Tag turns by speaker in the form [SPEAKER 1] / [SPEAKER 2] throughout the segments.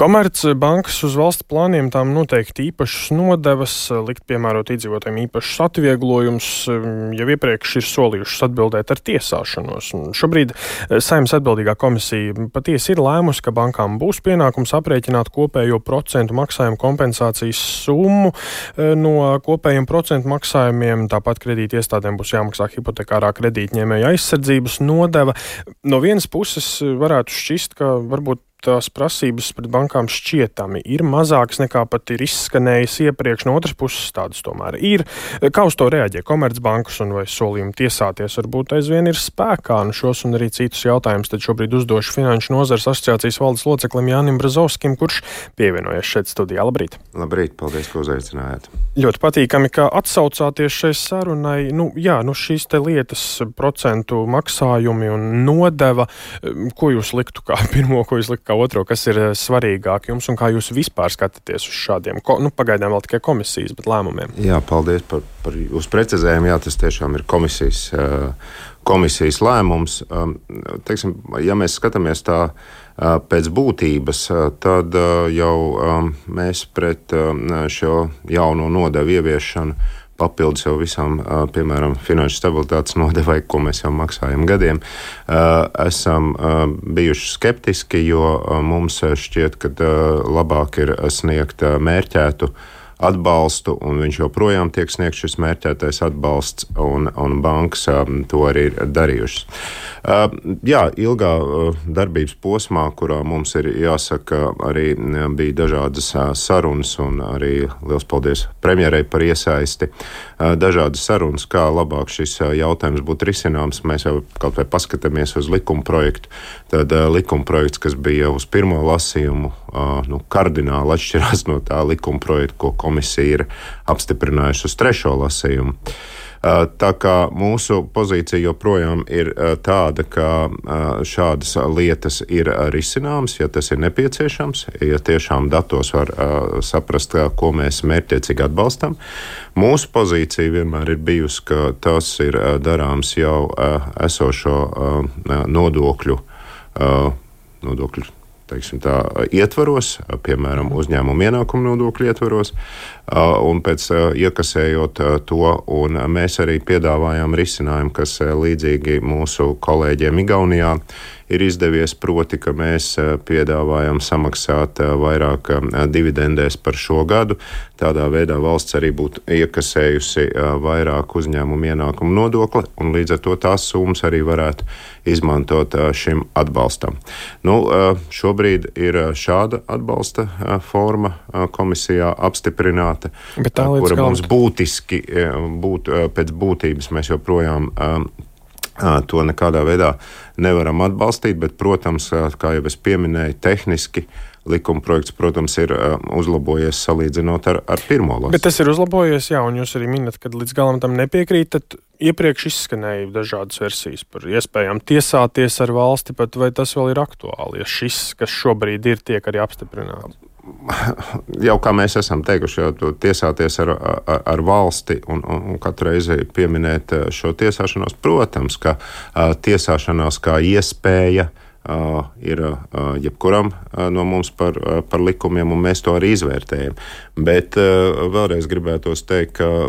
[SPEAKER 1] Komercbankas uz valsts plāniem tām noteikti īpašas nodevas, likt piemērot iedzīvotājiem īpašus atvieglojumus, jau iepriekš ir solījušas atbildēt ar tiesāšanos. Šobrīd eh, saimnes atbildīgā komisija patiesi ir lēmusi, ka bankām būs pienākums aprēķināt kopējo procentu maksājumu kompensācijas summu eh, no kopējiem procentu maksājumiem. Tāpat kredīti iestādēm būs jāmaksā hipotekārā kredītņēmēja aizsardzības nodeva. No vienas puses varētu šķist, ka varbūt tās prasības pret bankām šķietami ir mazākas nekā pat ir izskanējis iepriekš. No otras puses, tādas tomēr ir. Kā uz to reaģē Komercbankas un vai solījumi tiesāties varbūt aizvien ir spēkā? Nu šos un arī citus jautājumus tad šobrīd uzdošu Finanšu nozares asociācijas valdes loceklim Jānim Brazovskim, kurš pievienojas šeit studijā. Labrīt!
[SPEAKER 2] Labrīt, paldies, ka uzaicinājāt!
[SPEAKER 1] Ļoti patīkami, ka atsaucāties šai sarunai. Nu, jā, nu šīs te lietas, procentu maksājumi un nodeva, ko jūs liktu kā pirmo, ko jūs liktu kā otro, kas ir eh, svarīgāk jums un kā jūs vispār skatāties uz šādiem, nu, pagaidām vēl tikai komisijas, bet lēmumiem?
[SPEAKER 2] Jā, paldies par, par jūsu precizējumu. Jā, tas tiešām ir komisijas, eh, komisijas lēmums. Um, teiksim, ja mēs skatāmies tā eh, pēc būtības, tad jau um, mēs pret um, šo jauno nodevu ieviešanu papildus jau visām, piemēram, finanšu stabilitātes nodevai, ko mēs jau maksājam gadiem, esam bijuši skeptiski, jo mums šķiet, ka labāk ir sniegt mērķētu atbalstu, un viņš joprojām tiek sniegts šis mērķētais atbalsts, un, un bankas um, to arī ir darījušas. Uh, jā, ilgā uh, darbības posmā, kurā mums ir jāsaka, arī uh, bija dažādas uh, sarunas, un arī liels paldies premjerai par iesaisti. Uh, dažādas sarunas, kā labāk šis uh, jautājums būtu risināms. Mēs jau kaut vai paskatāmies uz likuma projektu. Tad uh, likuma projekts, kas bija uz pirmo lasījumu, nu, kardināli atšķirās no tā likuma projekta, ko komisija ir apstiprinājusi uz trešo lasījumu. Tā kā mūsu pozīcija joprojām ir tāda, ka šādas lietas ir risināmas, ja tas ir nepieciešams, ja tiešām datos var saprast, ko mēs mērķiecīgi atbalstam. Mūsu pozīcija vienmēr ir bijusi, ka tas ir darāms jau esošo nodokļu. Nodokļu teiksim, tā, ietvaros, piemēram, uzņēmuma ienākuma nodokļu ietvaros, un pēc iekasējot to, un mēs arī piedāvājām risinājumu, kas līdzīgi mūsu kolēģiem Igaunijā ir izdevies, proti, ka mēs piedāvājam samaksāt vairāk dividendēs par šo gadu. Tādā veidā valsts arī būtu iekasējusi vairāk uzņēmumu ienākumu nodokli, un līdz ar to tās summas arī varētu izmantot šim atbalstam. Nu, šobrīd ir šāda atbalsta forma komisijā apstiprināta, kura mums būtiski būtu pēc būtības mēs joprojām to nekādā veidā nevaram atbalstīt, bet, protams, kā jau es pieminēju, tehniski likuma projekts, protams, ir uzlabojies salīdzinot ar, ar pirmo lasu.
[SPEAKER 1] Bet tas ir uzlabojies, jā, un jūs arī minat, ka līdz galam tam nepiekrītat. Iepriekš izskanēja dažādas versijas par iespējām tiesāties ar valsti, bet vai tas vēl ir aktuāli, ja šis, kas šobrīd ir, tiek arī apstiprināts?
[SPEAKER 2] jau kā mēs esam teikuši, jau tiesāties ar, ar, ar valsti un, un, un katru reizi pieminēt šo tiesāšanos. Protams, ka tiesāšanās kā iespēja uh, ir jebkuram no mums par, par likumiem, un mēs to arī izvērtējam. Bet vēlreiz gribētos teikt, ka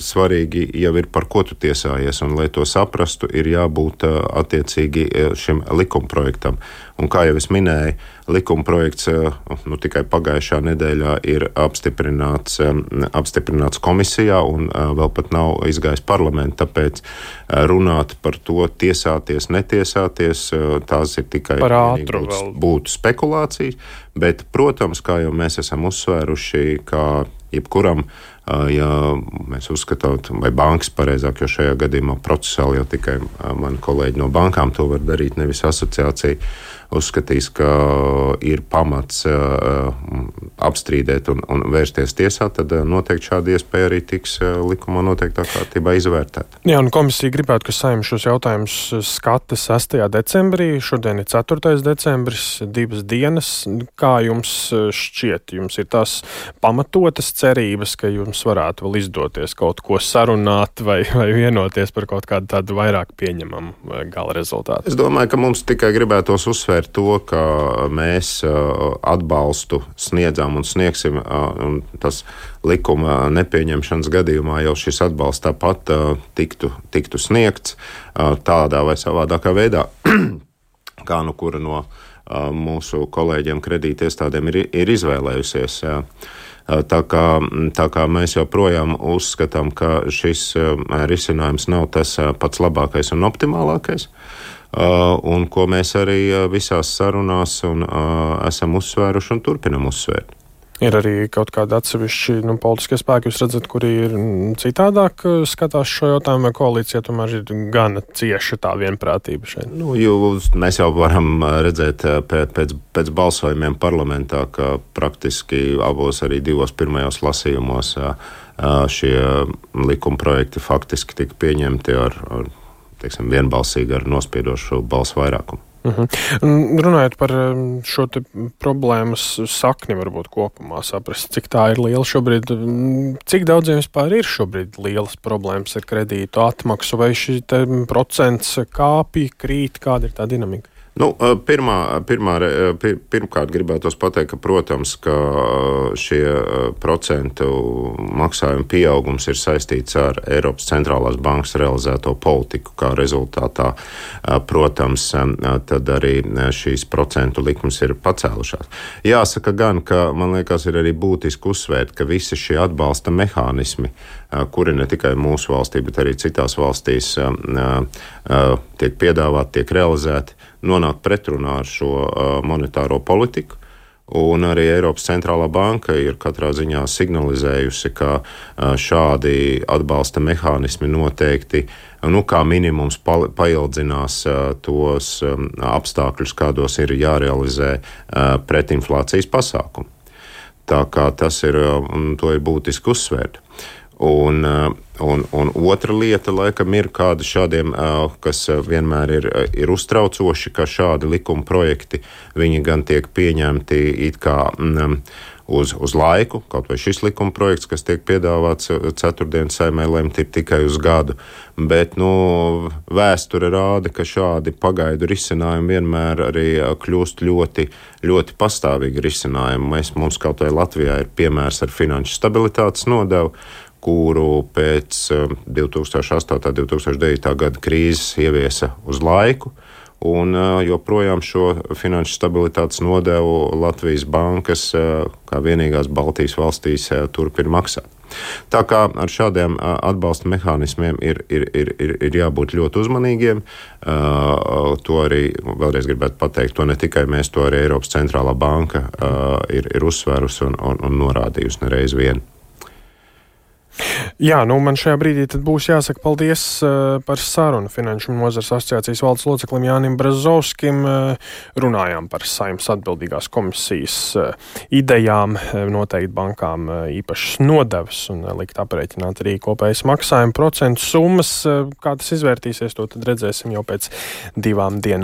[SPEAKER 2] svarīgi jau ir par ko tu tiesājies, un lai to saprastu, ir jābūt attiecīgi šim likumprojektam. Un kā jau es minēju, likuma projekts eh, nu, tikai pagājušā nedēļā ir apstiprināts, apstiprināts komisijā un vēl pat nav izgājis parlamentā. Tāpēc runāt par to, tiesāties, netiesāties, tās ir tikai
[SPEAKER 1] būtu,
[SPEAKER 2] būtu spekulācijas. Bet, protams, kā jau mēs esam uzsvēruši, kā jebkuram ja mēs uzskatām, vai bankas pareizāk, jo šajā gadījumā procesāli jau tikai mani kolēģi no bankām to var darīt, nevis asociācija uzskatīs, ka ir pamats apstrīdēt un, un vērsties tiesā, tad noteikti šāda iespēja arī tiks likumā noteiktā kārtībā izvērtēta.
[SPEAKER 1] Jā, un komisija gribētu, ka saimnes šos jautājumus skata 6. decembrī. Šodien ir 4. decembris, divas dienas. Kā jums šķiet? Jums ir tās pamatotas cerības, ka jums mums varētu vēl izdoties kaut ko sarunāt vai, vai vienoties par kaut kādu tādu vairāk pieņemamu gala rezultātu?
[SPEAKER 2] Es domāju, ka mums tikai gribētos uzsvērt to, ka mēs atbalstu sniedzām un sniegsim, un tas likuma nepieņemšanas gadījumā jau šis atbalsts tāpat tiktu, tiktu sniegts tādā vai savādākā veidā, kā nu kura no mūsu kolēģiem kredītiestādēm ir, ir izvēlējusies. Jā. Tā kā, tā kā mēs joprojām uzskatām, ka šis risinājums nav tas pats labākais un optimālākais, un ko mēs arī visās sarunās un, esam uzsvēruši un turpinam uzsvērt.
[SPEAKER 1] Ir arī kaut kādi atsevišķi nu, politiskie spēki, jūs redzat, kuri ir citādāk uh, skatās šo jautājumu, vai koalīcija tomēr ir gana cieša tā vienprātība šeit?
[SPEAKER 2] Nu, jūs, mēs jau varam uh, redzēt uh, pēc, pēc balsojumiem parlamentā, ka praktiski abos arī divos pirmajos lasījumos šie likuma projekti faktiski tika pieņemti ar, ar teiksim, vienbalsīgi ar nospiedošu balsu vairākumu.
[SPEAKER 1] Mhm. -huh. Runājot par šo problēmas sakni, varbūt kopumā saprast, cik tā ir liela šobrīd, um, cik daudziem vispār ir šobrīd lielas problēmas ar kredītu atmaksu, vai šī procents kāpj, krīt, kāda ir tā dinamika?
[SPEAKER 2] Nu, pirmā, pirmā, pirmkārt, gribētu pateikt, ka, protams, ka šie procentu maksājumu pieaugums ir saistīts ar Eiropas centrālās bankas realizēto politiku. Kā rezultātā, protams, tad arī šīs procentu likmes ir pacēlušās. Jāsaka gan, ka man liekas, ir arī būtiski uzsvērt, ka visi šie atbalsta mehānismi, kuri ne tikai mūsu valstī, bet arī citās valstīs tiek piedāvāti, tiek realizēti, nonāk pretrunā ar šo monetāro politiku. Un arī Eiropas centrālā banka ir katrā ziņā signalizējusi, ka šādi atbalsta mehānismi noteikti, nu, kā minimums, paildzinās tos apstākļus, kādos ir jārealizē pretinflācijas pasākumi. Tā kā tas ir, un to ir būtiski uzsvērt. Un, uh, un, un otra lieta, laikam, ir kāda šādiem, uh, kas vienmēr ir, ir uztraucoši, ka šādi likuma projekti gan tiek pieņemti it kā. Um, uz, uz laiku. Kaut vai šis likuma projekts, kas tiek piedāvāts ceturtdienas saimē, lemt ir tikai uz gadu. Bet nu, vēsture rāda, ka šādi pagaidu risinājumi vienmēr arī kļūst ļoti, ļoti pastāvīgi risinājumi. Mēs, mums kaut vai Latvijā ir piemērs ar finanšu stabilitātes nodevu kuru pēc 2008. un 2009. gada krīzes ieviesa uz laiku. Un eh, joprojām šo finanšu stabilitātes nodevu Latvijas bankas, eh, kā vienīgās Baltijas valstīs, eh, turpina maksāt. Tā kā ar šādiem atbalsta mehānismiem ir, ir, ir, ir, ir jābūt ļoti uzmanīgiem. To arī vēlreiz gribētu pateikt. To ne tikai mēs, to arī Eiropas centrālā banka ir, ir uzsvērusi un, un, un norādījusi nereiz vien.
[SPEAKER 1] Jā, nu man šajā brīdī būs jāsaka paldies uh, par sarunu Finanšu nozars asociācijas valdes loceklim Jānim Brazovskim. Uh, runājām par saimnes atbildīgās komisijas uh, idejām, noteikt bankām īpašas nodevas un likt aprēķināt arī kopējas maksājuma procentu summas. Kā tas izvērtīsies, to redzēsim jau pēc divām dienām.